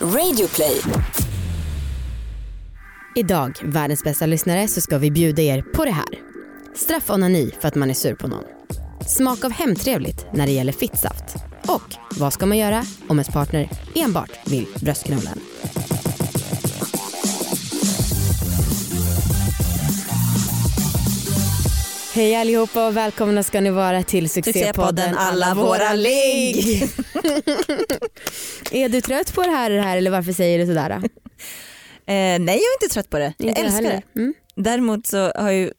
Radioplay. Idag, världens bästa lyssnare, så ska vi bjuda er på det här. Straffonani för att man är sur på någon. Smak av hemtrevligt när det gäller fittsaft. Och vad ska man göra om ens partner enbart vill bröstknulla en? Hej allihopa och välkomna ska ni vara till succépodden Alla våra ligg. är du trött på det här, det här eller varför säger du sådär? Eh, nej jag är inte trött på det. Inte jag älskar det. Mm. Däremot så har jag, ju,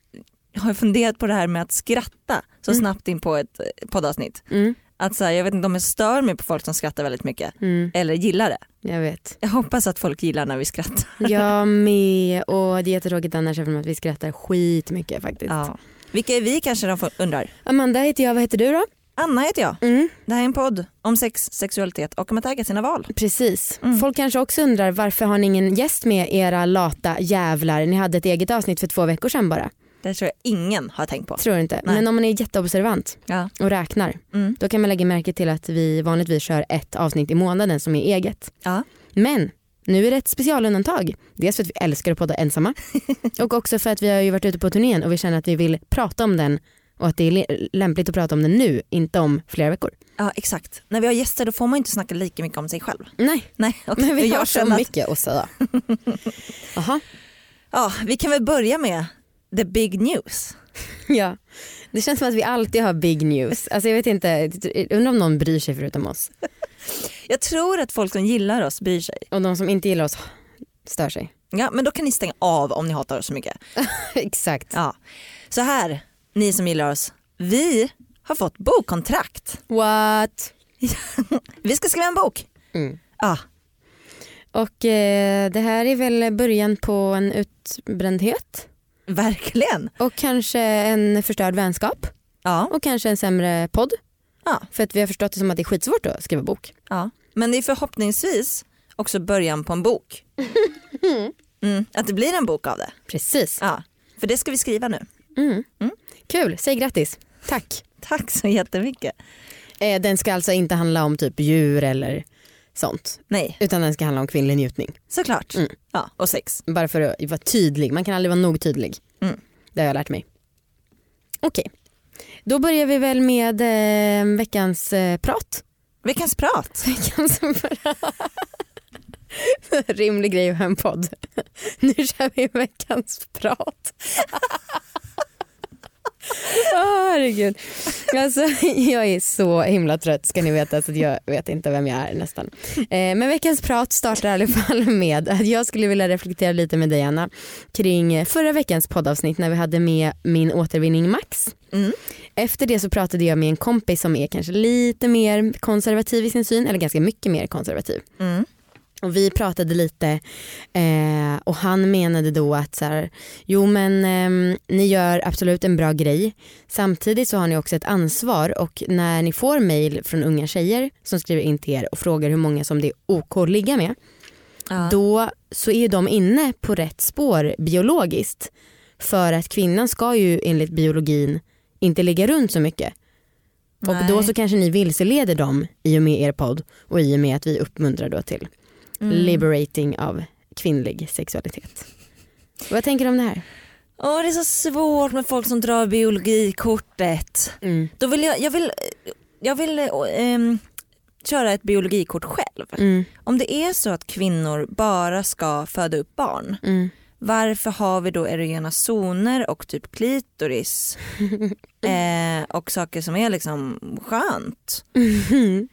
har jag funderat på det här med att skratta så snabbt in på ett eh, poddavsnitt. Mm. Att så här, jag vet inte om jag stör mig på folk som skrattar väldigt mycket Mm. eller gillar det. Jag vet. Jag hoppas att folk gillar när vi skrattar. Jag med. Och det är jättetråkigt annars eftersom att vi skrattar skitmycket faktiskt. Ja. Vilka är vi kanske de undrar? Amanda heter jag, vad heter du då? Anna heter jag. Mm. Det här är en podd om sex, sexualitet och om att äga sina val. Precis. Mm. Folk kanske också undrar varför har ni ingen gäst med era lata jävlar? Ni hade ett eget avsnitt för två veckor sedan bara. Det tror jag ingen har tänkt på. Tror inte. Nej. Men om man är jätteobservant Ja. och räknar Mm. då kan man lägga märke till att vi vanligtvis kör ett avsnitt i månaden som är eget. Ja. Men nu är det ett specialundantag. Dels för att vi älskar att podda ensamma och också för att vi har ju varit ute på turnén och vi känner att vi vill prata om den och att det är lämpligt att prata om den nu, inte om flera veckor. ja exakt. När vi har gäster då får man inte snacka lika mycket om sig själv. Nej, Nej, och men vi har så att- mycket att säga. Jaha. Ja, vi kan väl börja med the big news. Ja, det känns som att vi alltid har big news. Alltså jag vet inte, undrar om någon bryr sig förutom oss. Jag tror att folk som gillar oss bryr sig. Och de som inte gillar oss stör sig. Ja, men då kan ni stänga av om ni hatar oss så mycket. Exakt. Ja. Så här, ni som gillar oss. Vi har fått bokkontrakt. What? Vi ska skriva en bok. Mm. Ja, Och eh, det här är väl början på en utbrändhet verkligen. och kanske en förstörd vänskap Ja, och kanske en sämre podd. Ja, För att vi har förstått det som att det är skitsvårt att skriva bok. ja. Men det är förhoppningsvis också början på en bok. Mm, att det blir en bok av det. Precis. Ja, för det ska vi skriva nu. Mm. Mm. Kul, säg grattis. Tack. Tack så jättemycket. Eh, den ska alltså inte handla om typ djur eller sånt. Nej, Utan den ska handla om kvinnlig njutning. såklart. Mm. Ja, och sex. Bara för att vara tydlig. Man kan aldrig vara nog tydlig. Mm. Det har jag lärt mig. Okej. Då börjar vi väl med eh, veckans eh, prat. Veckans prat. Veckans prat. Rimlig grej att ha en podd. Nu kör vi veckans prat. Åh, herregud. Alltså, jag är så himla trött ska ni veta så att jag vet inte vem jag är nästan. Eh, men veckans prat startar i alla fall med att jag skulle vilja reflektera lite med dig Anna kring förra veckans poddavsnitt när vi hade med min återvinning Max. Mm. Efter det så pratade jag med en kompis som är kanske lite mer konservativ i sin syn eller ganska mycket mer konservativ. Mm. Och vi pratade lite eh, och han menade då att så här, jo men ehm, ni gör absolut en bra grej. Samtidigt så har ni också ett ansvar och när ni får mail från unga tjejer som skriver in till er och frågar hur många som det är OK att ligga med. Ja. Då så är de inne på rätt spår biologiskt. För att kvinnan ska ju enligt biologin inte ligga runt så mycket. Och Nej. då så kanske ni vilseleder dem i och med er podd och i och med att vi uppmuntrar då till Mm. liberating av kvinnlig sexualitet. Vad tänker du om det här? Åh, det är så svårt med folk som drar biologikortet. Mm. Då vill jag, jag vill, jag vill eh, ehm, köra ett biologikort själv. Mm. Om det är så att kvinnor bara ska föda upp barn, Mm. varför har vi då erogena zoner och typ klitoris eh, och saker som är liksom skönt?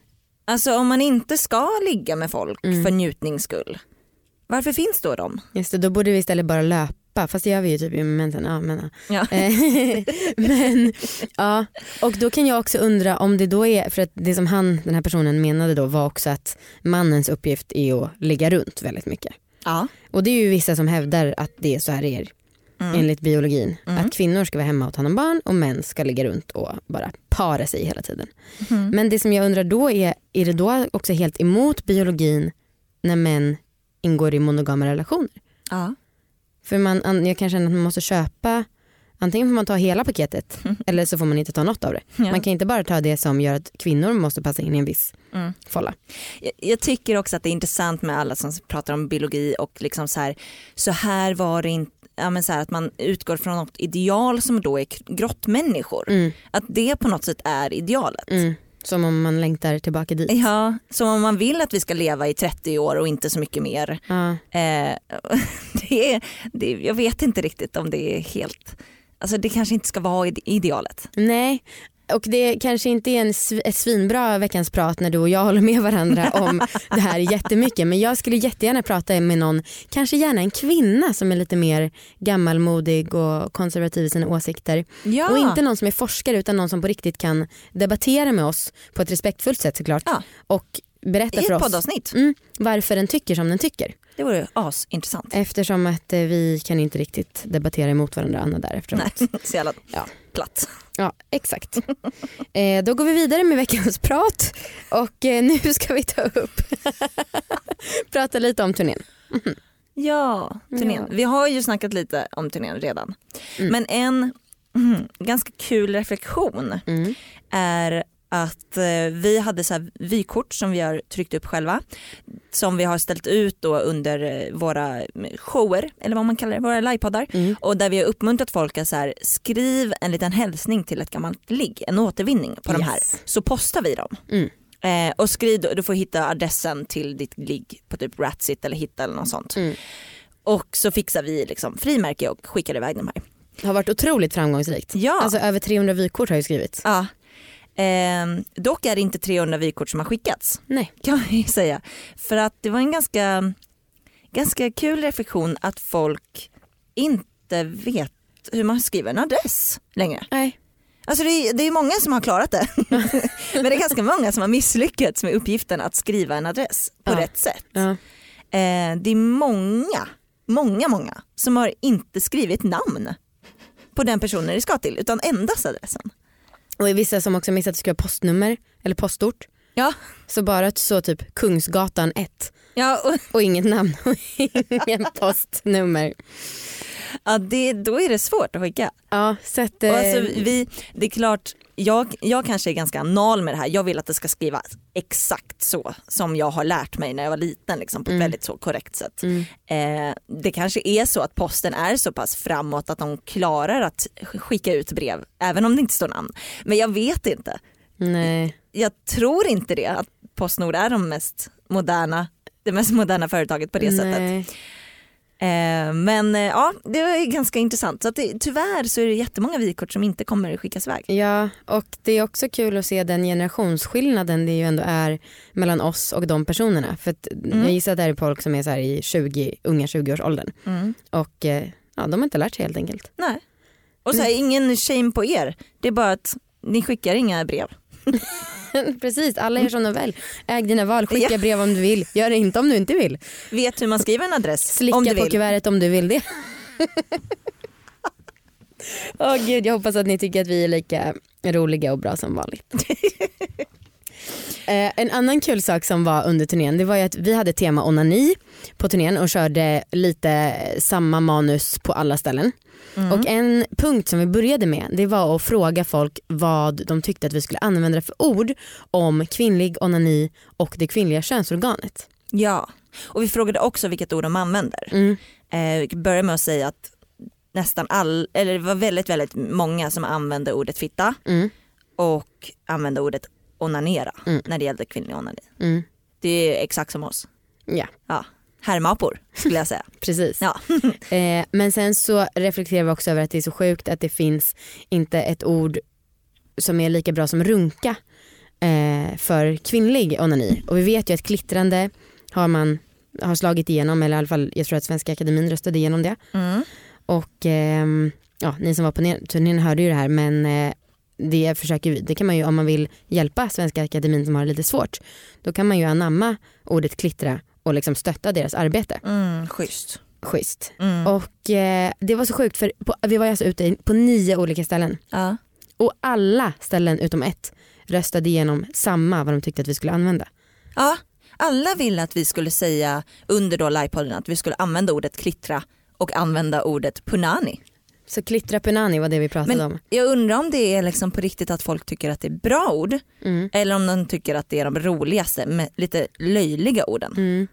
Alltså om man inte ska ligga med folk Mm. för njutnings skull, varför finns då de? Just det, då borde vi istället bara löpa. Fast det gör vi ju typ i momenten. Ja, men, ja. Eh, men ja, och då kan jag också undra om det då är, för att det som han, den här personen menade då var också att mannens uppgift är att ligga runt väldigt mycket. Ja. Och det är ju vissa som hävdar att det är så här det är Mm. enligt biologin. Mm. Att kvinnor ska vara hemma och ta hand om barn och män ska ligga runt och bara para sig hela tiden. Mm. Men det som jag undrar då är, är det då också helt emot biologin när män ingår i monogama relationer? Ja. För man, an- jag kan känna att man måste köpa Antingen får man ta hela paketet eller så får man inte ta något av det. Ja. Man kan inte bara ta det som gör att kvinnor måste passa in i en viss Mm. folla. Jag, jag tycker också att det är intressant med alla som pratar om biologi och liksom så här, så här var det inte Ja, men så här, att man utgår från något ideal som då är grottmänniskor. Mm. Att det på något sätt är idealet. Mm. Som om man längtar tillbaka dit. Ja, som om man vill att vi ska leva i 30 år och inte så mycket mer. Ja. Eh, det det, jag vet inte riktigt om det är helt, alltså det kanske inte ska vara ide- idealet. Nej, och det kanske inte är en sv- ett svinbra veckans prat när du och jag håller med varandra om det här jättemycket men jag skulle jättegärna prata med någon, kanske gärna en kvinna som är lite mer gammalmodig och konservativ i sina åsikter. Ja. Och inte någon som är forskare utan någon som på riktigt kan debattera med oss på ett respektfullt sätt såklart Ja. och berätta för oss poddavsnitt. mm, varför den tycker som den tycker. Det vore asintressant. Eftersom att eh, vi kan inte riktigt debattera emot varandra Anna där eftersom Nej, så jävla Ja. platt. Ja, exakt. eh, då går vi vidare med veckans prat och eh, nu ska vi ta upp, prata lite om turnén. Ja, turnén. Ja. Vi har ju snackat lite om turnén redan. Mm. Men en mm, ganska kul reflektion Mm. är att eh, vi hade så här vykort som vi har tryckt upp själva som vi har ställt ut då under eh, våra shower eller vad man kallar det, våra livepoddar Mm. och där vi har uppmuntrat folk att så här, skriv en liten hälsning till ett gammalt ligg, en återvinning på de Yes. här så postar vi dem. Mm. Eh, och skriv, du får hitta adressen till ditt ligg på typ Ratsit eller Hitta eller något sånt. Mm. Och så fixar vi liksom frimärke och skickar iväg de här. har varit otroligt framgångsrikt. Ja. Alltså över 300 vykort har ju skrivits. Ja. Ehm, dock är det inte 300 vykort som har skickats Nej. kan ju säga. För att det var en ganska, ganska kul reflektion att folk inte vet hur man skriver en adress längre. Nej. Alltså det är, det är många som har klarat det. Men det är ganska många som har misslyckats med uppgiften att skriva en adress på Ja. rätt sätt. Ja. Eh, det är många, många, många som har inte skrivit namn på den personen det ska till utan endast adressen. Och vissa som också missat att skriva postnummer eller postort. Ja, Så bara så typ Kungsgatan 1 ja, och, och inget namn och ingen postnummer. ja det, då är det svårt att skicka. Ja, så att, Och eh, alltså, vi, det är klart, jag, jag kanske är ganska anal med det här. Jag vill att det ska skrivas exakt så som jag har lärt mig när jag var liten liksom, på ett Mm. väldigt så korrekt sätt. mm, Eh, det kanske är så att posten är så pass framåt att de klarar att skicka ut brev även om det inte står namn. Men jag vet inte. nej. Jag tror inte det att Postnord är de mest moderna, det mest moderna företaget på det sättet. Eh, men eh, ja, det är ganska intressant. Så att det, tyvärr så är det jättemånga vykort som inte kommer skickas iväg. Ja, och det är också kul att se den generationsskillnaden det ju ändå är mellan oss och de personerna. För att Mm. jag gissar att det här är folk som är så i 20, unga 20-årsåldern. Och eh, ja, de har inte lärt sig helt enkelt. Nej. Och så här, ingen shame på er. Det är bara att ni skickar inga brev. Precis, alla gör som de vill. Äg dina val, skicka Ja. brev om du vill. Gör det inte om du inte vill. Vet hur man skriver en adress Slicka om du på vill. kuvertet om du vill det. Åh gud, jag hoppas att ni tycker att vi är lika roliga och bra som vanligt. Eh, en annan kul sak som var under turnén det var ju att vi hade tema onani på turnén och körde lite samma manus på alla ställen. Mm. Och en punkt som vi började med det var att fråga folk vad de tyckte att vi skulle använda för ord om kvinnlig onani och det kvinnliga könsorganet. Ja, och vi frågade också vilket ord de använder. Mm. Eh, vi kan börja med att säga att nästan all, eller det var väldigt väldigt många som använde ordet fitta Mm. och använde ordet onanera Mm. när det gällde kvinnlig onani. Mm. Det är exakt som oss. Ja, Ja, herrmapor skulle jag säga. precis. Ja. Eh, men sen så reflekterar vi också över att det är så sjukt att det finns inte ett ord som är lika bra som runka eh, för kvinnlig onani. Och vi vet ju att klittrande har man har slagit igenom, eller i alla fall jag tror att Svenska Akademin röstade igenom det. Mm. Och ehm, ja, ni som var på turnén hörde ju det här men eh, det försöker vi, det kan man ju om man vill hjälpa Svenska Akademin som har det lite svårt. Då kan man ju anamma ordet klittra och liksom stötta deras arbete. Mm, schysst. Schysst. Mm. Och eh, det var så sjukt för på, vi var alltså ute på nio olika ställen Ja. och alla ställen utom ett röstade igenom samma vad de tyckte att vi skulle använda. ja, alla ville att vi skulle säga under då livepodden att vi skulle använda ordet klittra och använda ordet punani. Så klittra punani var det vi pratade Men om. jag undrar om det är liksom på riktigt att folk tycker att det är bra ord Mm. eller om de tycker att det är de roligaste, med lite löjliga orden. Mm.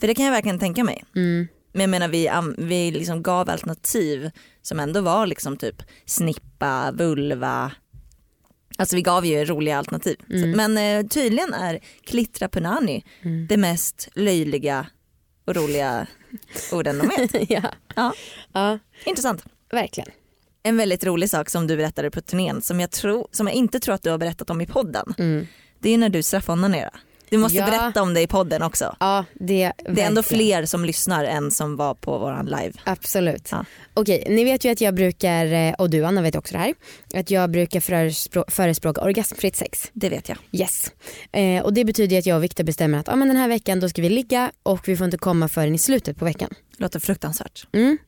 För det kan jag verkligen tänka mig. Mm. Men jag menar vi, vi liksom gav alternativ som ändå var liksom typ snippa, vulva. Alltså vi gav ju roliga alternativ. Så, Mm. men eh, tydligen är klittra punani Mm. det mest löjliga och roliga orden de vet. ja. Ja. ja, Intressant. verkligen. En väldigt rolig sak som du berättade på turnén som jag, tror, som jag inte tror att du har berättat om i podden. Mm. Det är när du straffonanerar. Du måste Ja. berätta om det i podden också. Ja, det, Det är ändå fler som lyssnar än som var på våran live. Absolut. Ja. Okej, ni vet ju att jag brukar, eh, och du Anna vet också det här, att jag brukar förespråka, förespråka orgasmfritt sex. Det vet jag. Yes. Eh, och det betyder att jag och Viktor bestämmer att ah, men den här veckan då ska vi ligga och vi får inte komma förrän i slutet på veckan. Låter fruktansvärt. Mm.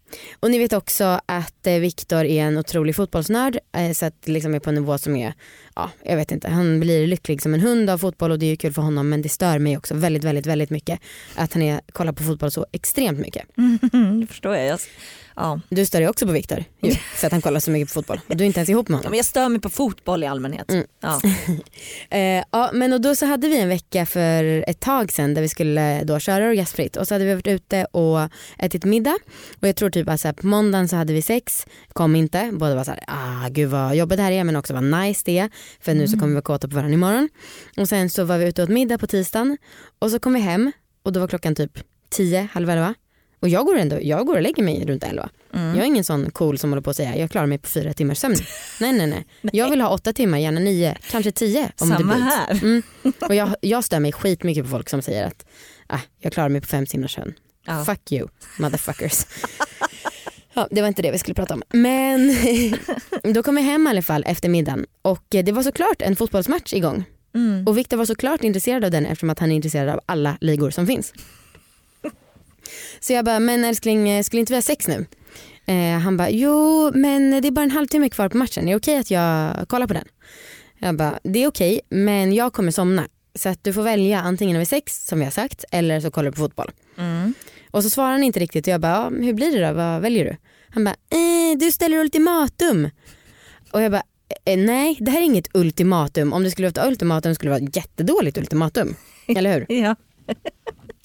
Och ni vet också att eh, Viktor är en otrolig fotbollsnörd eh, så att det liksom är på en nivå som är, ja jag vet inte, han blir lycklig som en hund av fotboll och det är ju kul för honom men det stör mig också väldigt väldigt väldigt mycket att han är, kollar på fotboll så extremt mycket. det förstår jag. jag ja. Du stör dig också på Viktor ju, för att han kollar så mycket på fotboll och du är inte ens ihop med Ja, honom. men jag stör mig på fotboll i allmänhet. Mm. Ja. Eh, ja men och då så hade vi en vecka för ett tag sedan där vi skulle då köra orgasmfritt och så hade vi varit ute och ätit middag och jag tror typ att så här, på måndagen så hade vi sex, kom inte, båda var så här, ah gud vad jobbigt det här är men också vad nice det är för nu så kommer vi vara kåta på varandra imorgon. Och sen så var vi ute åt middag på tisdagen och så kom vi hem och då var klockan typ 10, halv elva och jag går, ändå, jag går och lägger mig runt elva. Mm. Jag är ingen sån cool som håller på att säga jag klarar mig på fyra timmars sömn. nej, nej nej Jag vill ha åtta timmar, gärna nio, kanske tio om det Samma bjuds. här. Mm. Och jag, jag stör mig skitmycket på folk som säger att ah, jag klarar mig på fem timmars sömn. Ja. Fuck you motherfuckers. Ja, det var inte det vi skulle prata om. Men då kom jag hem i alla fall efter middagen och det var såklart en fotbollsmatch igång. Mm. Och Viktor var såklart intresserad av den eftersom att han är intresserad av alla ligor som finns. Så jag bara, men älskling eh, skulle inte vi ha sex nu? Eh, han bara, jo men det är bara en halvtimme kvar på matchen, är det okej att jag kollar på den? Jag bara, det är okej men jag kommer somna. Så att du får välja antingen har vi sex som vi har sagt eller så kollar du på fotboll. Mm. Och så svarar han inte riktigt och jag bara, hur blir det då? Vad väljer du? Han bara, eh, du ställer ultimatum. Och jag bara, eh, nej det här är inget ultimatum. Om det skulle vara ett ultimatum skulle det vara ett jättedåligt ultimatum. Eller hur? Ja.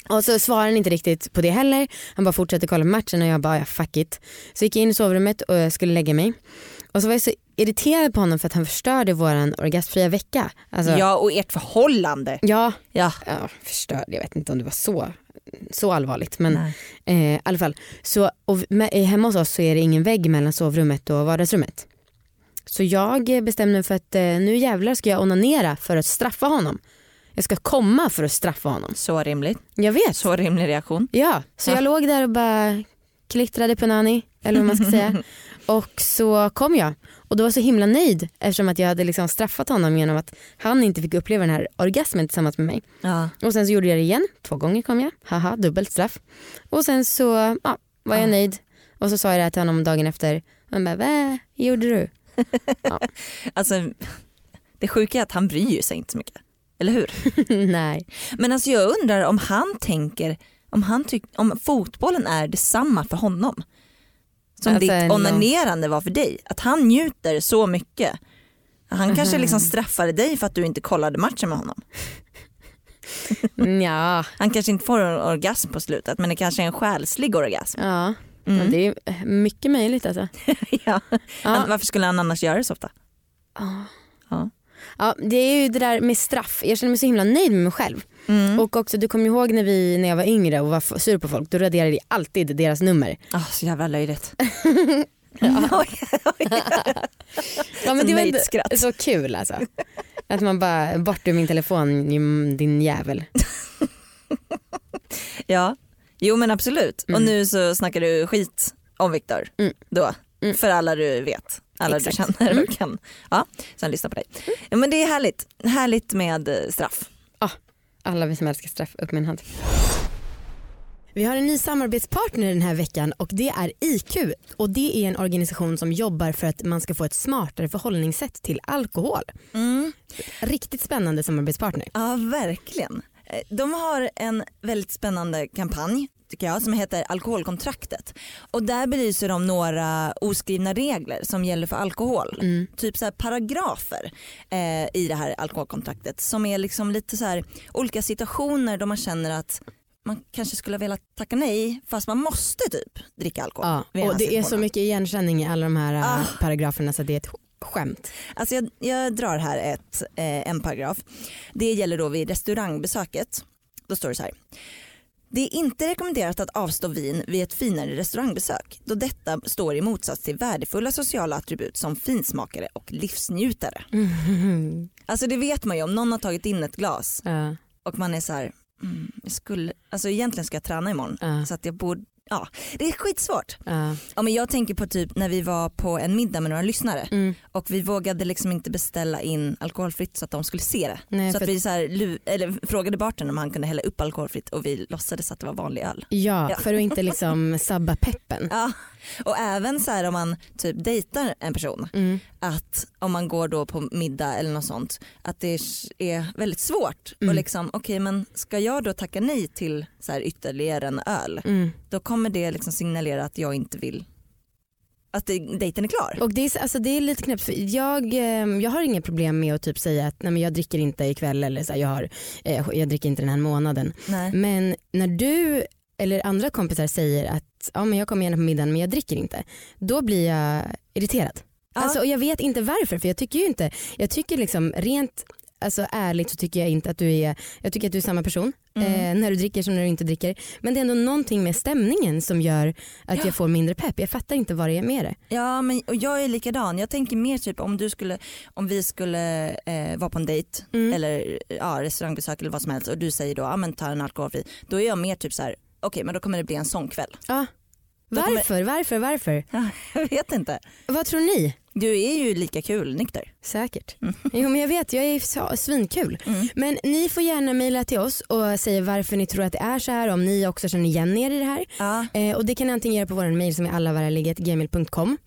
Och så svarar han inte riktigt på det heller. Han bara fortsätter kolla matchen och jag bara, ja fuck it. Så gick jag in i sovrummet och jag skulle lägga mig. Och så var jag så irriterad på honom för att han förstörde våran orgasmfria vecka. Alltså, ja och ert förhållande. ja, Ja. ja, förstörde. Jag vet inte om det var så, så allvarligt. Men Nej. Eh, i alla fall. Så, och med, eh, hemma hos oss så är det ingen vägg mellan sovrummet och vardagsrummet. Så jag bestämde mig för att eh, nu jävlar ska jag onanera för att straffa honom. Jag ska komma för att straffa honom. Så rimligt. Jag vet. Så rimlig reaktion. Ja, så Ja. jag låg där och bara klittrade på Nani, eller vad man ska säga. och så kom jag och då var jag så himla nöjd eftersom att jag hade liksom straffat honom genom att han inte fick uppleva den här orgasmen tillsammans med mig. Ja. Och sen så gjorde jag det igen, två gånger kom jag, haha dubbelt straff. Och sen så ja, var jag Ah. nöjd och så sa jag det här till honom dagen efter. Han bara, vad gjorde du? Alltså, det sjuka är att han bryr sig inte så mycket. Eller hur? Nej. Men alltså jag undrar om han tänker, om, han tyck, om fotbollen är detsamma för honom. Som Alltså, ditt onanerande var för dig. Att han njuter så mycket. Han kanske Mhm. liksom straffade dig för att du inte kollade matchen med honom. Ja, Han kanske inte får en orgasm på slutet men det kanske är en själslig orgasm. ja. Mm. Det är mycket möjligt alltså. ja. Ja. Varför skulle han annars göra det så ofta? Ja. Ja. Ja, det är ju det där med straff. Jag känner mig så himla nöjd med mig själv. Mm. Och också du kommer ihåg när, vi, när jag var yngre och var sur på folk, då raderade jag alltid deras nummer. Ah, så jävla löjligt. Ja. Ja, men det var så kul alltså. Att man bara, bort ur min telefon din jävel. Ja, jo men absolut. Mm. Och nu så snackar du skit om Viktor Mm. då. Mm. För alla du vet, alla Exakt. du känner Mm. och kan. Ja, sen lyssna på dig. Ja, men det är härligt, härligt med eh, straff. Alla vi som älskar straff, upp med en hand. Vi har en ny samarbetspartner den här veckan och det är IQ. Och det är en organisation som jobbar för att man ska få ett smartare förhållningssätt till alkohol. Riktigt spännande samarbetspartner. Ja verkligen. Eh, De har en väldigt spännande kampanj tycker jag som heter alkoholkontraktet. Och där belyser de några oskrivna regler som gäller för alkohol. Mm. Typ så paragrafer eh, i det här alkoholkontraktet som är liksom lite så här olika situationer då man känner att man kanske skulle ha velat tacka nej fast man måste typ dricka alkohol. Ja, och det är så mycket igenkänning i alla de här äh, Ah. paragraferna så det är ett skämt. Alltså jag, jag drar här ett, eh, en paragraf. Det gäller då vid restaurangbesöket. Då står det så här. Det är inte rekommenderat att avstå vin vid ett finare restaurangbesök då detta står i motsats till värdefulla sociala attribut som finsmakare och livsnjutare. Alltså det vet man ju om någon har tagit in ett glas Ja, och man är så här, mm, jag skulle, alltså egentligen ska jag träna imorgon Ja. så att jag borde, ja det är skitsvårt. ja. Ja, men jag tänker på typ när vi var på en middag med några lyssnare Mm. och vi vågade liksom inte beställa in alkoholfritt så att de skulle se det. Nej, så att vi så här, eller, frågade bartendern om han kunde hälla upp alkoholfritt och vi låtsades att det var vanlig öl. Ja, Ja. för att inte liksom sabba peppen. Ja. Och även så här om man typ dejtar en person Mm. att om man går då på middag eller något sånt att det är väldigt svårt Mm. och liksom okej men ska jag då tacka nej till så här ytterligare en öl Mm. då kommer det liksom signalera att jag inte vill att det, dejten är klar. Och det är, alltså det är lite knäppt för jag, eh, jag har inget problem med att typ säga att nej men jag dricker inte ikväll eller så här, jag, har, eh, jag dricker inte den här månaden. Nej. Men när du eller andra kompisar säger att ja, men jag kommer gärna på middagen men jag dricker inte. Då blir jag irriterad. Ja. Alltså, och jag vet inte varför för jag tycker ju inte, jag tycker liksom rent Alltså ärligt så tycker jag inte att du är, jag tycker att du är samma person Mm. eh, när du dricker som när du inte dricker. Men det är ändå någonting med stämningen som gör att Ja. jag får mindre pepp. Jag fattar inte vad det är med det. Ja men och jag är likadan. Jag tänker mer typ om du skulle, om vi skulle eh, vara på en dejt Mm. eller ja, restaurangbesök eller vad som helst och du säger då ja men ta en alkoholfri. Då är jag mer typ så här okej men då kommer det bli en sån kväll. Ja. Då kommer- Varför, varför, varför? Ja, jag vet inte. Vad tror ni? Du är ju lika kul nykter. Säkert. Jo men jag vet, jag är svinkul. Mm. Men ni får gärna mejla till oss och säga varför ni tror att det är så här, om ni också känner igen er i det här. Ja. Eh, och det kan ni antingen göra på vår mejl som är allavaraliget.gmail.com.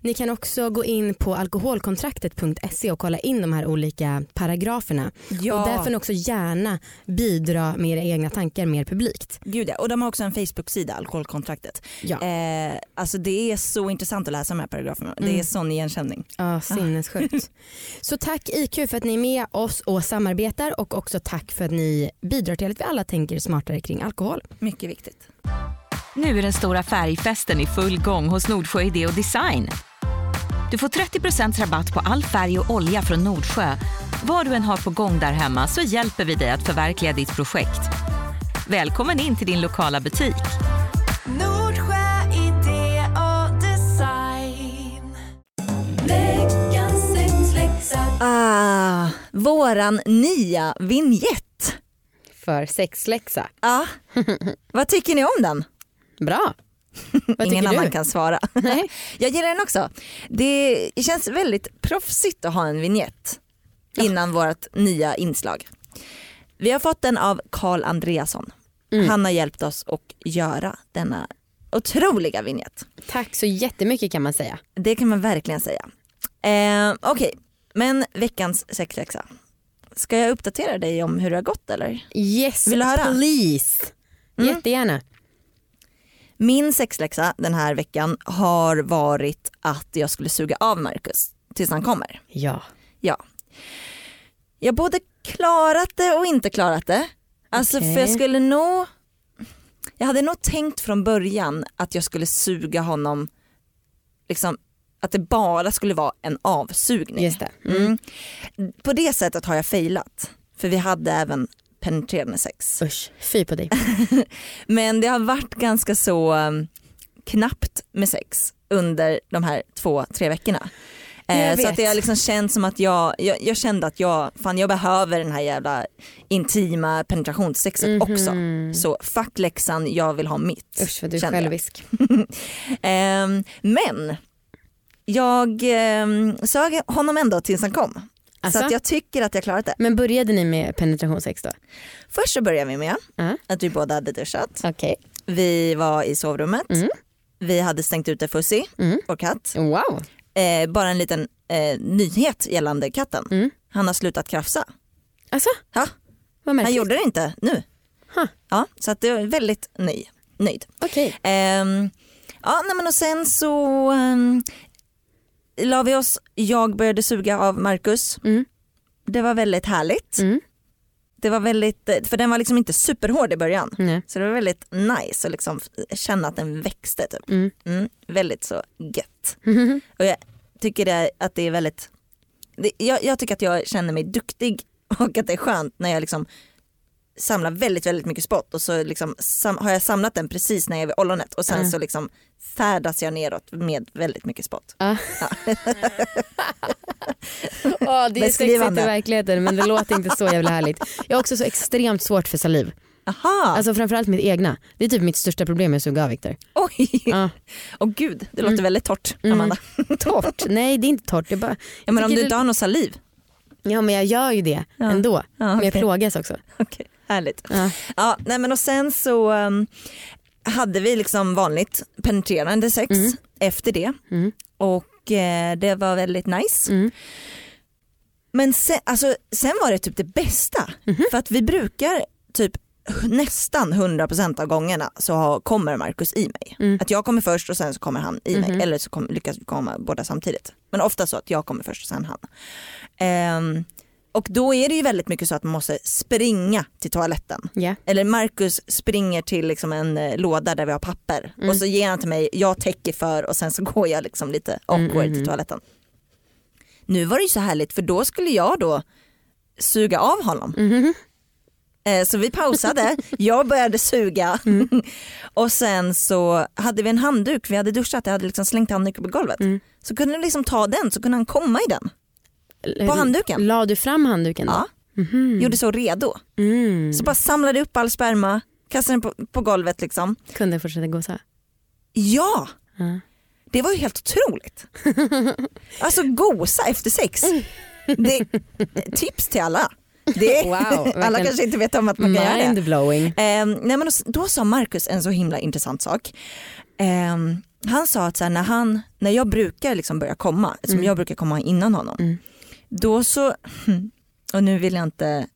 Ni kan också gå in på alkoholkontraktet.se och kolla in de här olika paragraferna. Ja. Och där får ni också gärna bidra med era egna tankar mer publikt. Gud ja. Och de har också en Facebook-sida, Alkoholkontraktet. Ja, Eh, alltså det är så intressant att läsa de här paragraferna. Det Mm. är sån igenkänning. ja sinnessjukt. Så tack IQ för att ni är med oss och samarbetar och också tack för att ni bidrar till att vi alla tänker smartare kring alkohol. Mycket viktigt. Nu är den stora färgfesten i full gång hos Nordsjö Idé och Design. Du får 30% rabatt på all färg och olja från Nordsjö. Vad du än har på gång där hemma så hjälper vi dig att förverkliga ditt projekt. Välkommen in till din lokala butik. Nordsjö idé och design. Ah, våran nya vignett. För sexläxa. Ja. Vad tycker ni om den? Bra. Vad Ingen annan du? kan svara. Nej. Jag gillar den också. Det känns väldigt proffsigt att ha en vignett innan vårt nya inslag. Vi har fått den av Karl Andreasson. Mm. Han har hjälpt oss att göra denna otroliga vignett. Tack så jättemycket kan man säga. Det kan man verkligen säga. Eh, Okej, men veckans sexläxa. Ska jag uppdatera dig om hur det har gått eller? Yes Vill du höra? please. Mm. Jättegärna. Min sexläxa den här veckan har varit att jag skulle suga av Marcus tills han kommer. Ja. Ja. Jag både klarat det och inte klarat det. Alltså Okej. för jag skulle nog, jag hade nog tänkt från början att jag skulle suga honom, liksom att det bara skulle vara en avsugning. Just det. Mm. På det sättet har jag failat. För vi hade även penetrerande sex. Usch, fy på dig. Men det har varit ganska så um, knappt med sex under de här två, tre veckorna. Eh, Jag så att det har liksom känts som att jag, jag, jag kände att jag, fan jag behöver den här jävla intima penetrationssexet Mhm. också. Så fuck läxan, jag vill ha mitt. Usch vad du är jag. självisk. Ehm, men jag um, sög honom ändå tills han kom. Alltså? Så att jag tycker att jag klarat det. Men började ni med penetrationssex då? Först så började vi med Ja. att vi båda hade duschat. Okej. Vi var i sovrummet. Mm. Vi hade stängt ute Fuzzy, Mm. vår katt. Wow. Eh, bara en liten eh, nyhet gällande katten. Mm. Han har slutat krafsa. Alltså, Ja, han gjorde det inte nu. Huh. Ja, så att det är väldigt ny. nöjd. Okej. Ehm, ja, nej, men och sen så um, la vi oss, jag började suga av Marcus. Mm. Det var väldigt härligt. Mm. Det var väldigt, för den var liksom inte superhård i början. Nej. Så det var väldigt nice att liksom känna att den växte. Typ. Mm. Mm, väldigt så gött. Och jag tycker det, att det är väldigt, det, jag, jag tycker att jag känner mig duktig och att det är skönt när jag liksom samlar väldigt väldigt mycket spott och så liksom sam, har jag samlat den precis när jag är vid ollonet och sen Mm. så liksom färdas jag neråt med väldigt mycket spott. Ja. Åh, det är sexigt i verkligheten men det låter inte så jävla härligt. Jag har också så extremt svårt för saliv. Aha, Alltså framförallt mitt egna. Det är typ mitt största problem med att suga av Viktor. oj, Ja. åh gud det låter väldigt torrt Mm. Amanda. Torrt? Nej det är inte torrt. Det är bara... Ja, men om du inte har någon saliv, Ja men jag gör ju det Ja. ändå. Ja, Men jag plågas också. Okej, härligt. Ja. Ja, nej men och sen så um, hade vi liksom vanligt penetrerande sex Mm. efter det Mm. och eh, det var väldigt nice. Mm. Men sen, alltså, sen var det typ det bästa Mhm. för att vi brukar typ nästan 100% av gångerna så har, kommer Markus i mig. Mm. Att jag kommer först och sen så kommer han i Mhm. mig eller så kom, lyckas vi komma båda samtidigt. Men ofta så att jag kommer först och sen han. Ehm, och då är det ju väldigt mycket så att man måste springa till toaletten. Ja. Eller Marcus springer till liksom en eh, låda där vi har papper Mm. och så ger han till mig, jag täcker för och sen så går jag liksom lite awkward Mm, mm, till mm. toaletten. Nu var det ju så härligt för då skulle jag då suga av honom. Mhm. Eh, Så vi pausade, jag började suga Mm. och sen så hade vi en handduk, vi hade duschat, jag hade liksom slängt handduken på golvet. Mm. Så kunde du liksom ta den så kunde han komma i den. På handduken. La du fram handduken då? Ja, Mhm. gjorde så redo. Mm. Så bara samlade upp all sperma, kastade den på, på golvet liksom. Kunde fortsätta gosa? Ja, Ja. det var ju helt otroligt. Alltså gosa efter sex. Det, tips till alla. Det, Wow, alla kanske inte vet om att man kan göra det. Mind-blowing. Nej men då, då sa Marcus en så himla intressant sak. Ehm, han sa att så här, när, han, när jag brukar liksom börja komma, som Mm. jag brukar komma innan honom, Mm. Då så, och nu vill jag inte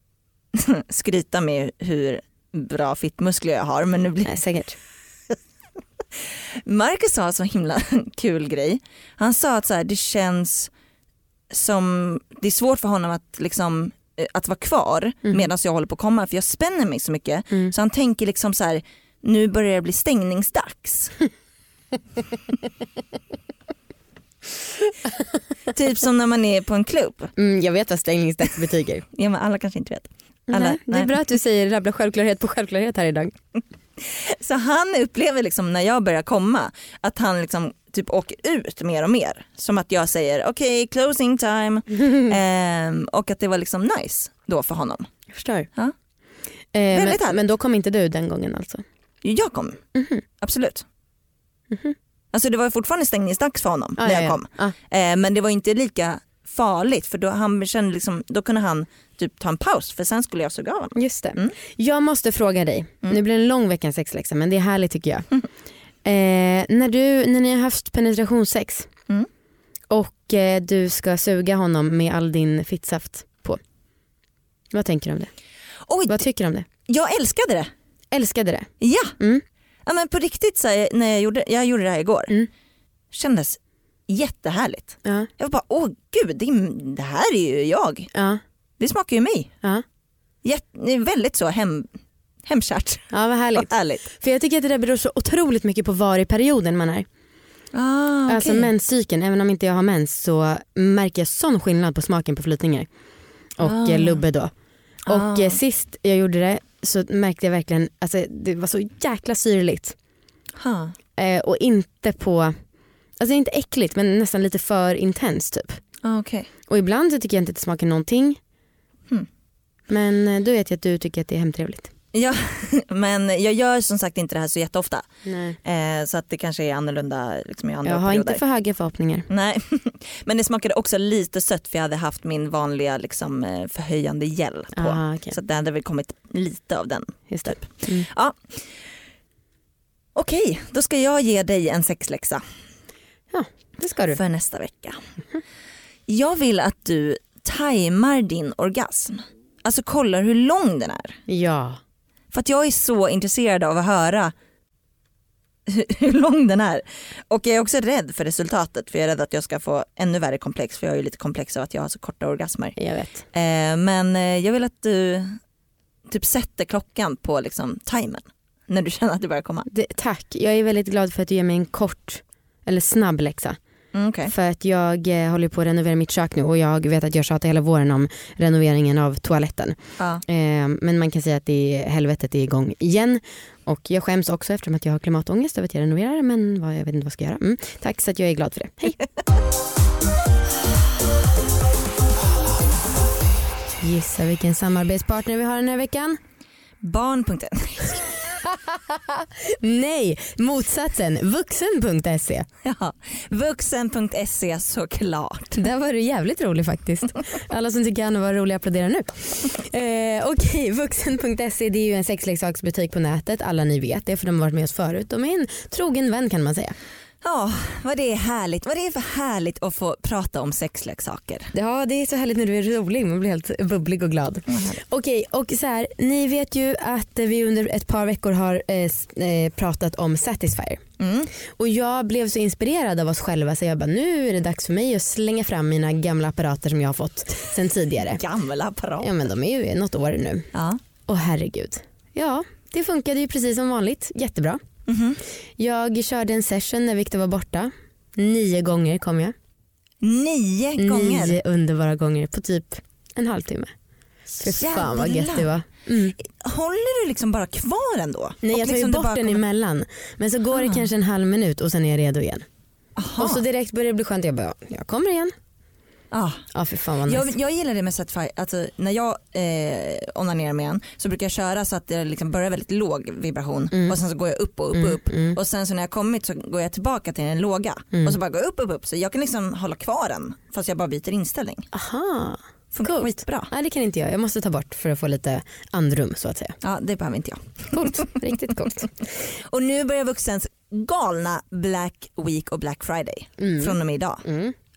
skryta med hur bra fittmuskler jag har men nu blir Nej, säkert. Marcus sa en så himla kul grej. Han sa att så här, det känns som, det är svårt för honom att liksom eh, att vara kvar Mm. medan jag håller på att komma för jag spänner mig så mycket. Mm. Så han tänker liksom så här, nu börjar det bli stängningsdags. typ som när man är på en klubb. Mm, jag vet vad stängningsdags betyder. Ja, men alla kanske inte vet. Alla, Nej, det är nej. bra att du säger rabbla självklarhet på självklarhet här idag. Så han upplever liksom när jag börjar komma att han liksom typ åker ut mer och mer. Som att jag säger okej closing time Ehm, och att det var liksom nice då för honom. Jag förstår. Ja. Eh, men, men då kom inte du den gången alltså? Jag kom, Mhm. absolut. Mhm. Alltså det var fortfarande stängningsdags för honom Ah, när ja, jag ja. kom. Ah. Eh, men det var inte lika farligt för då, han kände liksom, då kunde han typ ta en paus för sen skulle jag suga av honom. Just det. Mm. Jag måste fråga dig, Mm. nu blir det en lång veckans sexläxa men det är härligt tycker jag. Eh, när, du, när ni har haft penetrationssex Mm. och eh, du ska suga honom med all din fittsaft på. Vad tänker du om det? Oj, Vad tycker du om det? jag älskade det. Älskade det? Ja, Mm. Ja men på riktigt så här, när jag gjorde, jag gjorde det här igår, Mm. kändes jättehärligt. Ja. Jag var bara, åh gud, det, det här är ju jag. Ja. Det smakar ju mig. Ja. Jätte, väldigt så hem, hemkärt ja, vad härligt. härligt. För jag tycker att det där beror så otroligt mycket på var i perioden man är. Ah, okay. Alltså menscykeln, även om inte jag har mens så märker jag sån skillnad på smaken på flytningar. Och Ah. eh, lubbe då. Och Ah. eh, sist jag gjorde det så märkte jag verkligen, alltså det var så jäkla syrligt. Eh, och inte på, alltså inte äckligt men nästan lite för intens typ. ah, okay. Och ibland så tycker jag inte att det smakar någonting. Hmm. Men eh, då vet jag att du tycker att det är hemtrevligt. Ja, men jag gör som sagt inte det här så jätteofta. Eh, så att det kanske är annorlunda liksom, i andra Jag har perioder. inte för höga förhoppningar. Nej, men det smakade också lite sött för jag hade haft min vanliga liksom, eh, förhöjande gel på. Aha, okej. Så det hade väl kommit lite av den. Just. Typ. Mm. Ja. Okej, då ska jag ge dig en sexläxa Det ska du. för nästa vecka. Jag vill att du tajmar din orgasm. Alltså kollar hur lång den är. Ja. För att jag är så intresserad av att höra hur lång den är. Och jag är också rädd för resultatet för jag är rädd att jag ska få ännu värre komplex för jag har ju lite komplex av att jag har så korta orgasmer. Jag vet. Eh, men eh, jag vill att du typ sätter klockan på liksom timern när du känner att du börjar komma. Det, tack, jag är väldigt glad för att du ger mig en kort eller snabb läxa. Mm, okej. För att jag eh, håller på att renovera mitt kök nu och jag vet att jag tjatar hela våren om renoveringen av toaletten. Ja. Eh, men man kan säga att det är, helvetet är igång igen. Och jag skäms också eftersom att jag har klimatångest över att jag renoverar men vad, jag vet inte vad jag ska göra. Mm. Tack så att jag är glad för det. Hej! Gissa vilken samarbetspartner vi har den här veckan? Barn.se. Nej, motsatsen. Vuxen.se. Ja. Vuxen.se såklart. Där var du jävligt rolig faktiskt. Alla som tycker han var rolig applåderar nu. Eh, Okej, vuxen.se det är ju en sexleksaksbutik på nätet. Alla ni vet det för de har varit med oss förut. De är en trogen vän kan man säga. Ja, vad det är härligt. Vad det är för härligt att få prata om sexleksaker. Ja det är så härligt när du är rolig, man blir helt bubblig och glad. Okej och så här, ni vet ju att vi under ett par veckor har eh, eh, pratat om Satisfyer. Mm. Och jag blev så inspirerad av oss själva så jag bara nu är det dags för mig att slänga fram mina gamla apparater som jag har fått sen tidigare. Gamla apparat. Ja men de är ju något år nu. Ja. Åh herregud. Ja det funkade ju precis som vanligt, jättebra. Mhm. Jag körde en session när Viktor var borta. Nio gånger kom jag. Nio gånger. Nio underbara gånger på typ en halvtimme. För fan vad gött det var. Mm. Håller du liksom bara kvar ändå? Nej jag tar liksom bort den kommer- emellan. Men så går det Ah. kanske en halv minut och sen är jag redo igen. Aha. Och så direkt börjar det bli skönt. Jag bara, jag kommer igen. Ah. Ja för fan vad nice. jag, jag gillar det med Satisfy, alltså, när jag eh, onanerar med en så brukar jag köra så att det liksom börjar väldigt låg vibration och sen så går jag upp och upp Mm, och upp mm. och sen så när jag kommit så går jag tillbaka till den låga Mm. och så bara går jag upp upp upp så jag kan liksom hålla kvar den fast jag bara byter inställning. Aha. Funkar Coolt. skitbra. Nej det kan inte jag. Jag måste ta bort för att få lite andrum så att säga. Ja det behöver inte jag. Coolt. Riktigt coolt. Och nu börjar Vuxens galna Black Week och Black Friday Mm. från och med idag.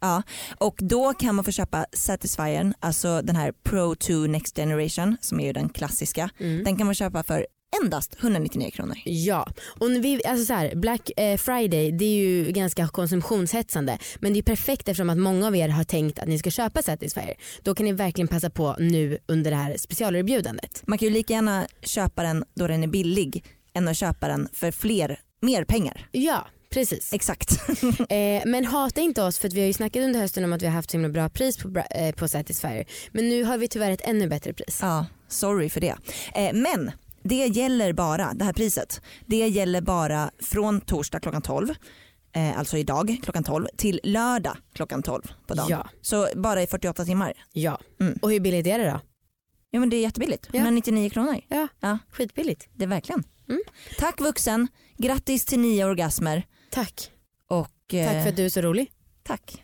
Ja, och då kan man få köpa Satisfyern, alltså den här Pro 2 Next Generation som är ju den klassiska. Mm. Den kan man köpa för endast 199 kronor. Ja, och vi, alltså så här, Black eh, Friday det är ju ganska konsumtionshetsande men det är perfekt eftersom att många av er har tänkt att ni ska köpa Satisfyer. Då kan ni verkligen passa på nu under det här specialerbjudandet. Man kan ju lika gärna köpa den då den är billig än att köpa den för fler, mer pengar. Ja, precis. Exakt. Eh, men hata inte oss för att vi har ju snackat under hösten om att vi har haft så himla bra pris på, eh, på Satisfyer. Men nu har vi tyvärr ett ännu bättre pris. ja, sorry för det. Eh, men det gäller bara, det här priset, det gäller bara från torsdag klockan 12 eh, alltså idag klockan 12 till lördag klockan 12 på dagen. Ja, Så bara i 48 timmar. ja. Mm. Och hur billigt är det då? Ja men det är jättebilligt, Ja. 199 kronor. Ja, Ja. skitbilligt. Det är verkligen. Mm. Tack vuxen, grattis till nio orgasmer Tack. och eh, Tack för att du är så rolig. tack.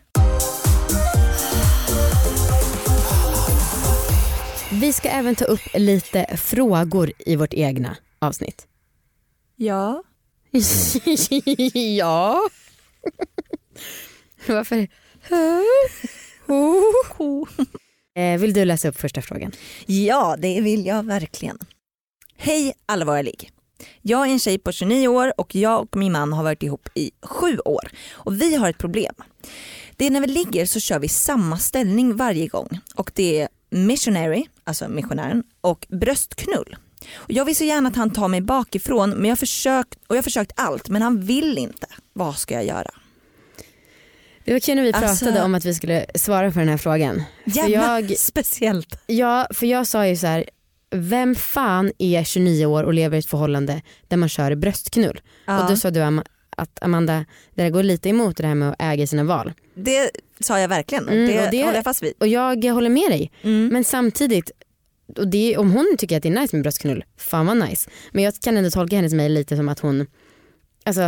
Vi ska även ta upp lite frågor i vårt egna avsnitt. Ja. ja. Varför? Eh, Vill du läsa upp första frågan? Ja, det vill jag verkligen. Hej allvarliga ligg. Jag är en tjej på 29 år och jag och min man har varit ihop i sju år. Och vi har ett problem. Det är när vi ligger så kör vi samma ställning varje gång. Och det är missionary, alltså missionären, och bröstknull. Och jag vill så gärna att han tar mig bakifrån men jag försökt, och jag har försökt allt men han vill inte. Vad ska jag göra? Det var kul när vi Alltså- pratade om att vi skulle svara på den här frågan. För Jävla jag, speciellt. ja, för jag sa ju så här, vem fan är 29 år och lever i ett förhållande där man kör bröstknull? Ja, Och då sa du att Amanda, det där går lite emot det här med att äga sina val. det sa jag verkligen. Mm, det, och det- håller jag fast vid. Och jag håller med dig. Mm. Men samtidigt, och det, om hon tycker att det är nice med bröstknull, fan vad nice. Men jag kan ändå tolka hennes mejl lite som att hon, alltså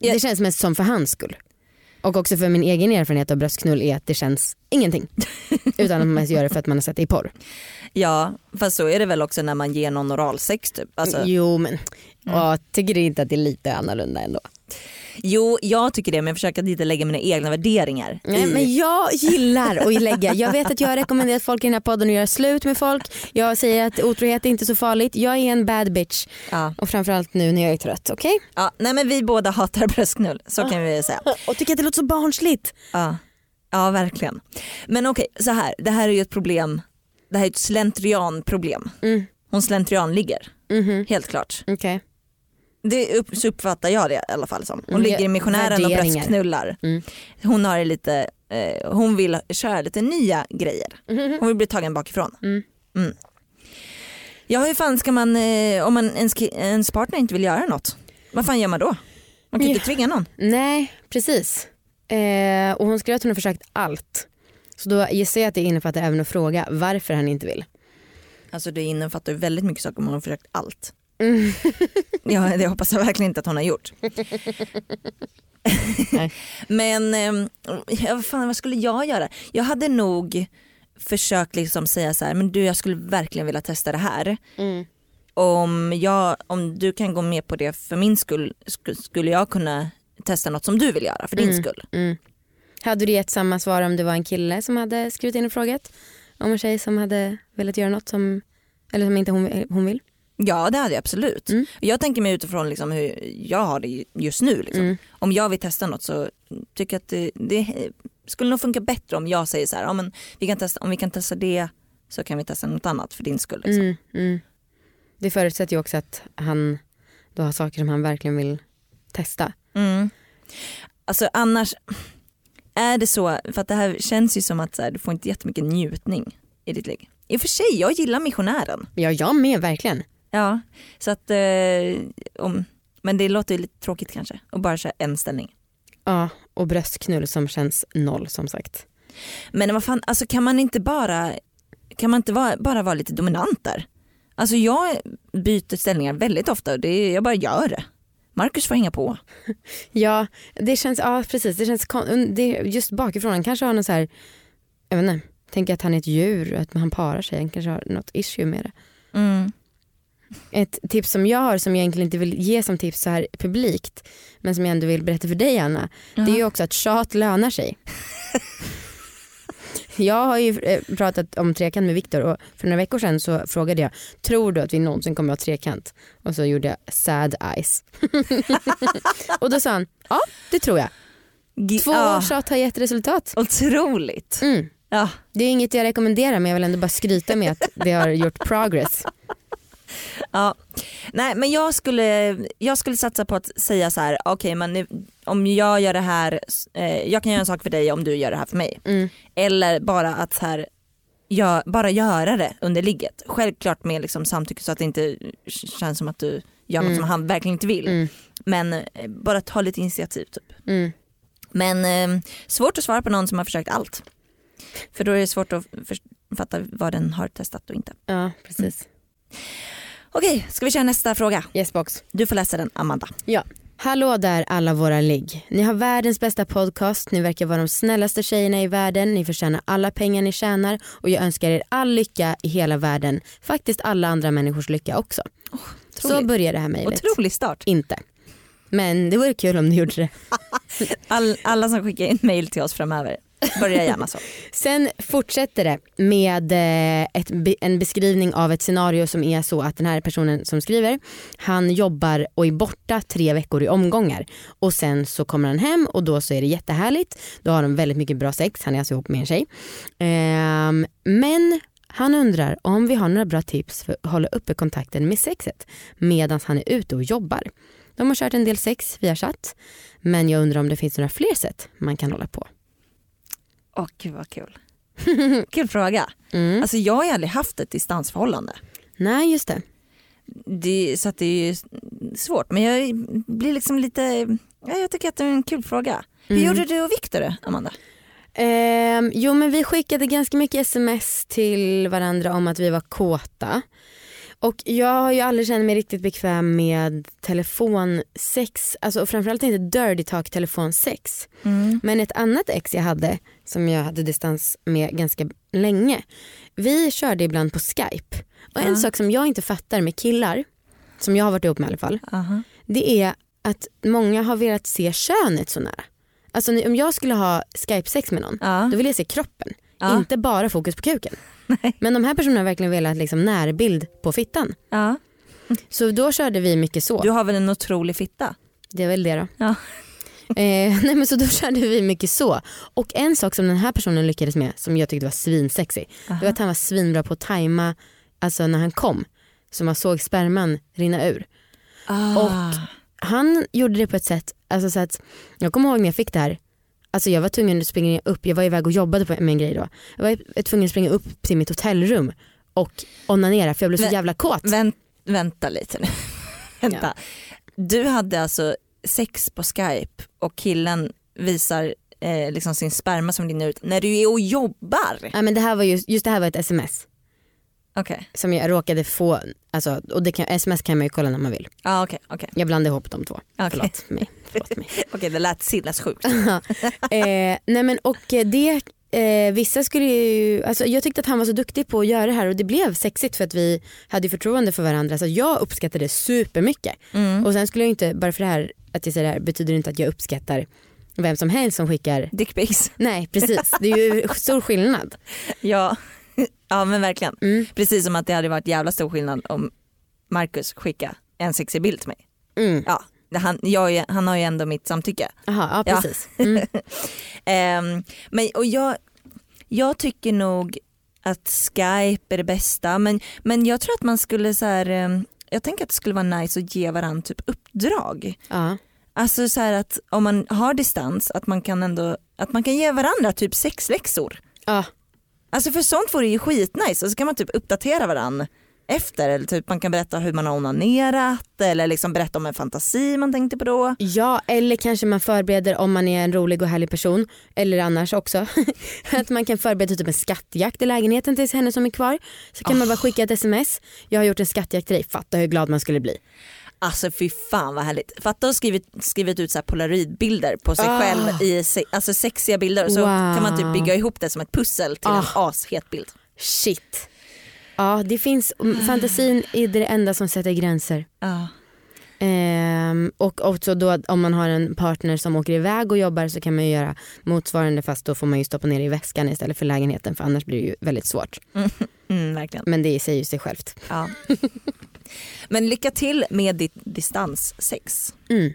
det Jag- känns mest som för hans skull. Och också för min egen erfarenhet av bröstknull är att det känns ingenting. Utan att man gör det för att man har sett det i porr. Ja, fast så är det väl också när man ger någon oralsex typ. Alltså, Jo men jag tycker inte att det är lite annorlunda ändå. Jo jag tycker det men jag försöker att inte lägga mina egna värderingar Nej, men jag gillar att lägga, jag vet att jag har rekommenderat folk i den här podden att göra slut med folk. Jag säger att otrohet är inte så farligt. Jag är en bad bitch Ja. och framförallt nu när jag är trött. Okej? Ja, nej men vi båda hatar bröstknull, så kan vi säga. Och tycker att det låter så barnsligt. Ja, ja verkligen. Men okej, så här. det här är ju ett problem, det här är ett slentrianproblem. Mm. Hon slentrian ligger, Mhm. helt klart. Okej. Det upp, så uppfattar jag det i alla fall som. Hon Mm, ligger i ja, missionären och bröstknullar. Mm. Hon har lite, eh, hon vill köra lite nya grejer. Hon vill bli tagen bakifrån. Mm. Mm. Ja hur fan ska man, eh, om man, ens, ens partner inte vill göra något, vad fan gör man då? Man kan ju inte tvinga någon. Nej, precis. Eh, och hon skrev att hon har försökt allt. Så då gissar jag att det innefattar även att fråga varför han inte vill. Alltså det innefattar väldigt mycket saker om hon har försökt allt. Mm. Ja, det hoppas jag verkligen inte att hon har gjort. Men eh, ja, vad, fan, vad skulle jag göra? Jag hade nog försökt liksom säga så här, men du jag skulle verkligen vilja testa det här. Mm. Om, jag, om du kan gå med på det för min skull sk- skulle jag kunna testa något som du vill göra för din Mm. skull. Mm. Hade du gett samma svar om det var en kille som hade skrivit in och frågat? Om en tjej som hade velat göra något som, eller som inte hon, hon vill? Ja det hade jag absolut. Mm. Jag tänker mig utifrån liksom hur jag har det just nu. Liksom. Mm. Om jag vill testa något så tycker jag att det, det skulle nog funka bättre om jag säger så här, ja, men vi kan testa, om vi kan testa det så kan vi testa något annat för din skull. Liksom. Mm, mm. Det förutsätter ju också att han då har saker som han verkligen vill testa. Mm. Alltså annars, är det så, för att det här känns ju som att så här, du får inte jättemycket njutning i ditt liv. I och för sig, jag gillar missionären. Ja, jag med verkligen. Ja, så att, eh, om, men det låter ju lite tråkigt kanske att bara köra en ställning. Ja, och bröstknull som känns noll som sagt. Men vad fan, alltså kan man inte bara, kan man inte vara, bara vara lite dominant där? Alltså jag byter ställningar väldigt ofta och det, jag bara gör det. Marcus får hänga på. Ja, det känns, ja precis, det känns det, just bakifrån, han kanske har någon så här, jag vet inte, tänker att han är ett djur att han parar sig, han kanske har något issue med det. Mm. Ett tips som jag har som jag egentligen inte vill ge som tips så här publikt men som jag ändå vill berätta för dig Anna. Det är ju också att tjat lönar sig. jag har ju eh, pratat om trekant med Viktor och för några veckor sedan så frågade jag tror du att vi någonsin kommer att ha trekant? Och så gjorde jag sad eyes. och då sa han ja det tror jag. Två ja, tjat har gett resultat. Otroligt. Mm. Ja. Det är inget jag rekommenderar men jag vill ändå bara skryta med att det har gjort progress. Ja. Nej men jag skulle, jag skulle satsa på att säga så här: okej men nu, om jag gör det här, eh, jag kan göra en sak för dig om du gör det här för mig. Mm. Eller bara att så här, gör, bara göra det under ligget. Självklart med liksom samtycke så att det inte känns som att du gör något Mm. som han verkligen inte vill. Mm. Men eh, bara ta lite initiativ typ. Mm. Men eh, svårt att svara på någon som har försökt allt. För då är det svårt att fatta vad den har testat och inte. Ja precis. Okej, ska vi köra nästa fråga? Yes box. Du får läsa den Amanda. Ja. Hallå där alla våra ligg. Ni har världens bästa podcast, ni verkar vara de snällaste tjejerna i världen, ni förtjänar alla pengar ni tjänar och jag önskar er all lycka i hela världen. Faktiskt alla andra människors lycka också. Så otroligt. börjar det här mejlet. Otrolig start. Inte. Men det vore kul om du gjorde det. All, alla som skickar in mail till oss framöver, börja gärna så. Sen fortsätter det med eh, ett, en beskrivning av ett scenario som är så att den här personen som skriver han jobbar och är borta tre veckor i omgångar och sen så kommer han hem och då så är det jättehärligt. Då har de väldigt mycket bra sex, han är alltså ihop med en tjej. Ehm, men han undrar om vi har några bra tips för att hålla uppe kontakten med sexet medan han är ute och jobbar. De har kört en del sex via chatt men jag undrar om det finns några fler sätt man kan hålla på. Åh gud vad kul. kul fråga. Mm. Alltså jag har ju aldrig haft ett distansförhållande. Nej just det. Det, så det är ju svårt men jag blir liksom lite, ja, jag tycker att det är en kul fråga. Hur Mm. gjorde du och Viktor Amanda? Ehm, jo men vi skickade ganska mycket sms till varandra om att vi var kåta. Och jag har ju aldrig känt mig riktigt bekväm med telefonsex, alltså och framförallt inte dirty talk telefonsex. Men ett annat ex jag hade som jag hade distans med ganska länge. Vi körde ibland på skype. Och en Ja. sak som jag inte fattar med killar, som jag har varit ihop med i alla fall, Aha. det är att många har velat se könet så nära. Alltså om jag skulle ha skype-sex med någon, Ja. då vill jag se kroppen. Ja. Inte bara fokus på kuken. Nej. Men de här personerna har verkligen velat liksom närbild på fittan. Ja. Så då körde vi mycket så. Du har väl en otrolig fitta? Det är väl det då. Ja. Eh, nej men så då körde vi mycket så. Och en sak som den här personen lyckades med som jag tyckte var svinsexy. Det var att han var svinbra på att tajma alltså när han kom. Så man såg sperman rinna ur. Ah. Och han gjorde det på ett sätt, alltså så att jag kommer ihåg när jag fick det här. Alltså jag var tvungen att springa upp, jag var iväg och jobbade på, en grej då. Jag var tvungen att springa upp till mitt hotellrum och onanera för jag blev så Men- jävla kåt. Vänt, vänta lite nu. vänta. Du hade alltså sex på skype och killen visar eh, liksom sin sperma som rinner ut när du är och jobbar. Ja, men det här var just, just det här var ett sms Okej, som jag råkade få, alltså, och det kan, sms kan man ju kolla när man vill. ah, okej, okej. Jag blandade ihop de två. Okej. Förlåt mig. Förlåt mig. Okej, det lät sinnessjukt. eh, nej men och eh, det, eh, vissa skulle ju, alltså jag tyckte att han var så duktig på att göra det här och det blev sexigt för att vi hade förtroende för varandra så jag uppskattade det supermycket. Mm. Och sen skulle jag inte, bara för det här, att jag säger det här betyder inte att jag uppskattar vem som helst som skickar, Dickpics. nej precis det är ju stor skillnad. Ja. ja men verkligen. Mm. Precis som att det hade varit jävla stor skillnad om Marcus skickade en sexig bild till mig. Mm. Ja, han, jag, han har ju ändå mitt samtycke. Aha, ja Ja. precis. Mm. Ehm, men, och jag, jag tycker nog att Skype är det bästa men, men jag tror att man skulle så här, ehm, jag tänker att det skulle vara nice att ge varandra typ uppdrag. Ja. Alltså så här att om man har distans att man kan ändå att man kan ge varandra typ sexläxor. Ja. Alltså för sånt vore ju skitnice och så kan man typ uppdatera varandra efter eller typ man kan berätta hur man har onanerat eller liksom berätta om en fantasi man tänkte på då. Ja eller kanske man förbereder om man är en rolig och härlig person eller annars också. att man kan förbereda typ en skattjakt i lägenheten till henne som är kvar. Så kan man bara skicka ett sms. Jag har gjort en skattjakt till dig, fatta hur glad man skulle bli. Alltså fy fan vad härligt. Fatta att ha skrivit, skrivit ut så polaroidbilder på sig Ah. själv i se, alltså sexiga bilder och så Wow. kan man typ bygga ihop det som ett pussel till en Ah. ashet bild. Shit. Ja det finns, fantasin är det enda som sätter gränser. Ja. Ehm, och också då att om man har en partner som åker iväg och jobbar så kan man ju göra motsvarande fast då får man ju stoppa ner i väskan istället för lägenheten för annars blir det ju väldigt svårt. Mm, verkligen. Men det säger ju sig självt. Ja. Men lycka till med ditt distanssex. Mm.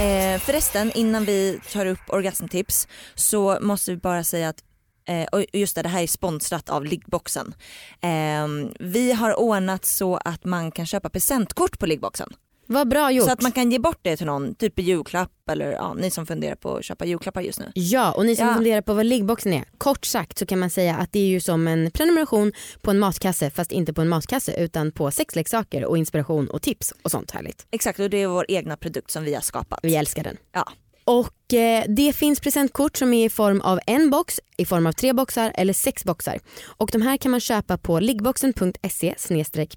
Eh, förresten innan vi tar upp orgasmtips så måste vi bara säga att Eh, och just det, det här är sponsrat av Liggboxen. Eh, vi har ordnat så att man kan köpa presentkort på Liggboxen. Vad bra gjort. Så att man kan ge bort det till någon, typ i julklapp eller ja, ni som funderar på att köpa julklappar just nu. Ja och ni som Ja. funderar på vad liggboxen är, kort sagt så kan man säga att det är ju som en prenumeration på en matkasse fast inte på en matkasse utan på sexleksaker och inspiration och tips och sånt härligt. Exakt och det är vår egna produkt som vi har skapat. Vi älskar den. Ja. Och eh, det finns presentkort som är i form av en box, i form av tre boxar eller sex boxar. Och de här kan man köpa på liggboxen.se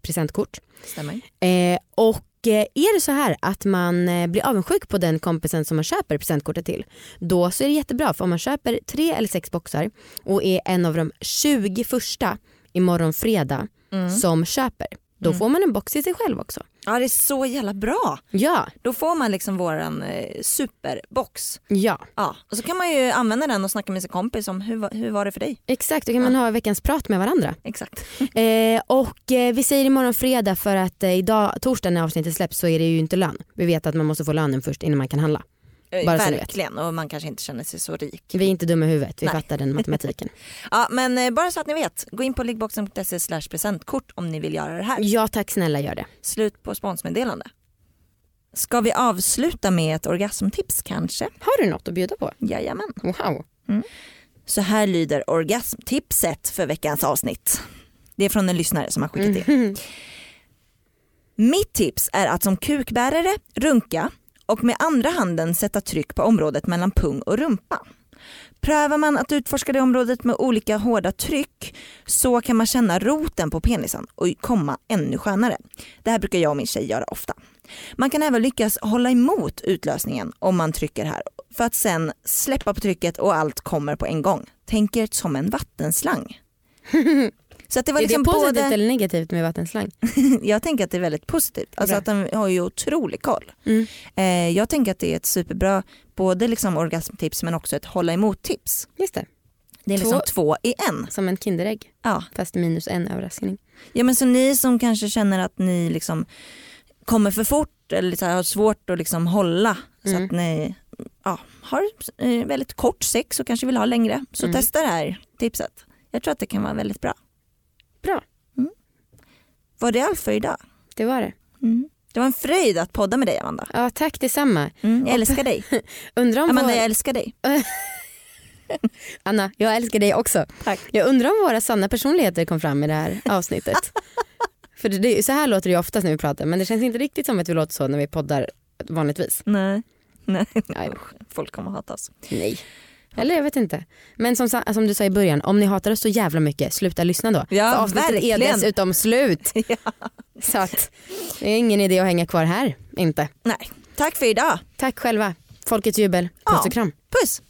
presentkort. Stämmer. Eh, och är det så här att man eh, blir avundsjuk på den kompisen som man köper presentkortet till då så är det jättebra. För om man köper tre eller sex boxar och är en av de 20 första imorgon fredag som köper då får man en box i sig själv också. Ja det är så jävla bra. Ja, Då får man liksom våran eh, superbox. ja Ja, och så kan man ju använda den och snacka med sin kompis om hur, hur var det för dig? exakt då kan man ha veckans prat med varandra. Exakt. Eh, och eh, vi säger imorgon fredag för att eh, idag, torsdag när avsnittet släpps så är det ju inte lön. Vi vet att man måste få lönen först innan man kan handla. Eh, Bara. Verkligen och man kanske inte känner sig så rik. Vi är inte dumma i huvudet, vi Nej. fattar den matematiken. Ja men eh, bara så att ni vet, gå in på liggboxen.se slash presentkort om ni vill göra det här. Ja tack snälla gör det. Slut på sponsmeddelande. Ska vi avsluta med ett orgasmtips kanske? Har du något att bjuda på? Jajamän. Wow. Så här lyder orgasmtipset för veckans avsnitt. Det är från en lyssnare som har skickat in. Mitt tips är att som kukbärare runka och med andra handen sätta tryck på området mellan pung och rumpa. Prövar man att utforska det området med olika hårda tryck så kan man känna roten på penisen och komma ännu skönare. Det här brukar jag och min tjej göra ofta. Man kan även lyckas hålla emot utlösningen om man trycker här för att sen släppa på trycket och allt kommer på en gång. Tänk er som en vattenslang. Så att det var Är liksom det positivt både, eller negativt med vattenslang? jag tänker att det är väldigt positivt. Alltså Bra. att de har ju otrolig koll. Mm. Eh, jag tänker att det är ett superbra både liksom orgasmtips men också ett hålla emot tips. Just det, Det är liksom Två- två i en. som en Kinderägg Ja. fast minus en överraskning. Ja men så ni som kanske känner att ni liksom kommer för fort eller så här, har svårt att liksom hålla så Mm. att ni ja, har eh, väldigt kort sex och kanske vill ha längre så Mm. testa det här tipset. Jag tror att det kan vara väldigt bra. Bra. Mm. Var det allt för idag? Det var det. Mm. Det var en fröjd att podda med dig Amanda. Ja tack detsamma. Mm, jag älskar dig. Undrar om Amanda vår... jag älskar dig. Anna, jag älskar dig också. Tack. Jag undrar om våra sanna personligheter kom fram i det här avsnittet. För det, så här låter det ju oftast när vi pratar men det känns inte riktigt som att vi låter så när vi poddar vanligtvis. Nej. Nej. Nej. Folk kommer hata oss. Nej. Eller jag vet inte. Men som, som du sa i början, om ni hatar oss så jävla mycket, sluta lyssna då. Ja, För avsnittet verkligen. är dessutom slut. Så att det är ingen idé att hänga kvar här. Inte. Nej. Tack för idag. Tack själva. Folkets jubel. Puss Ja. och kram. Puss.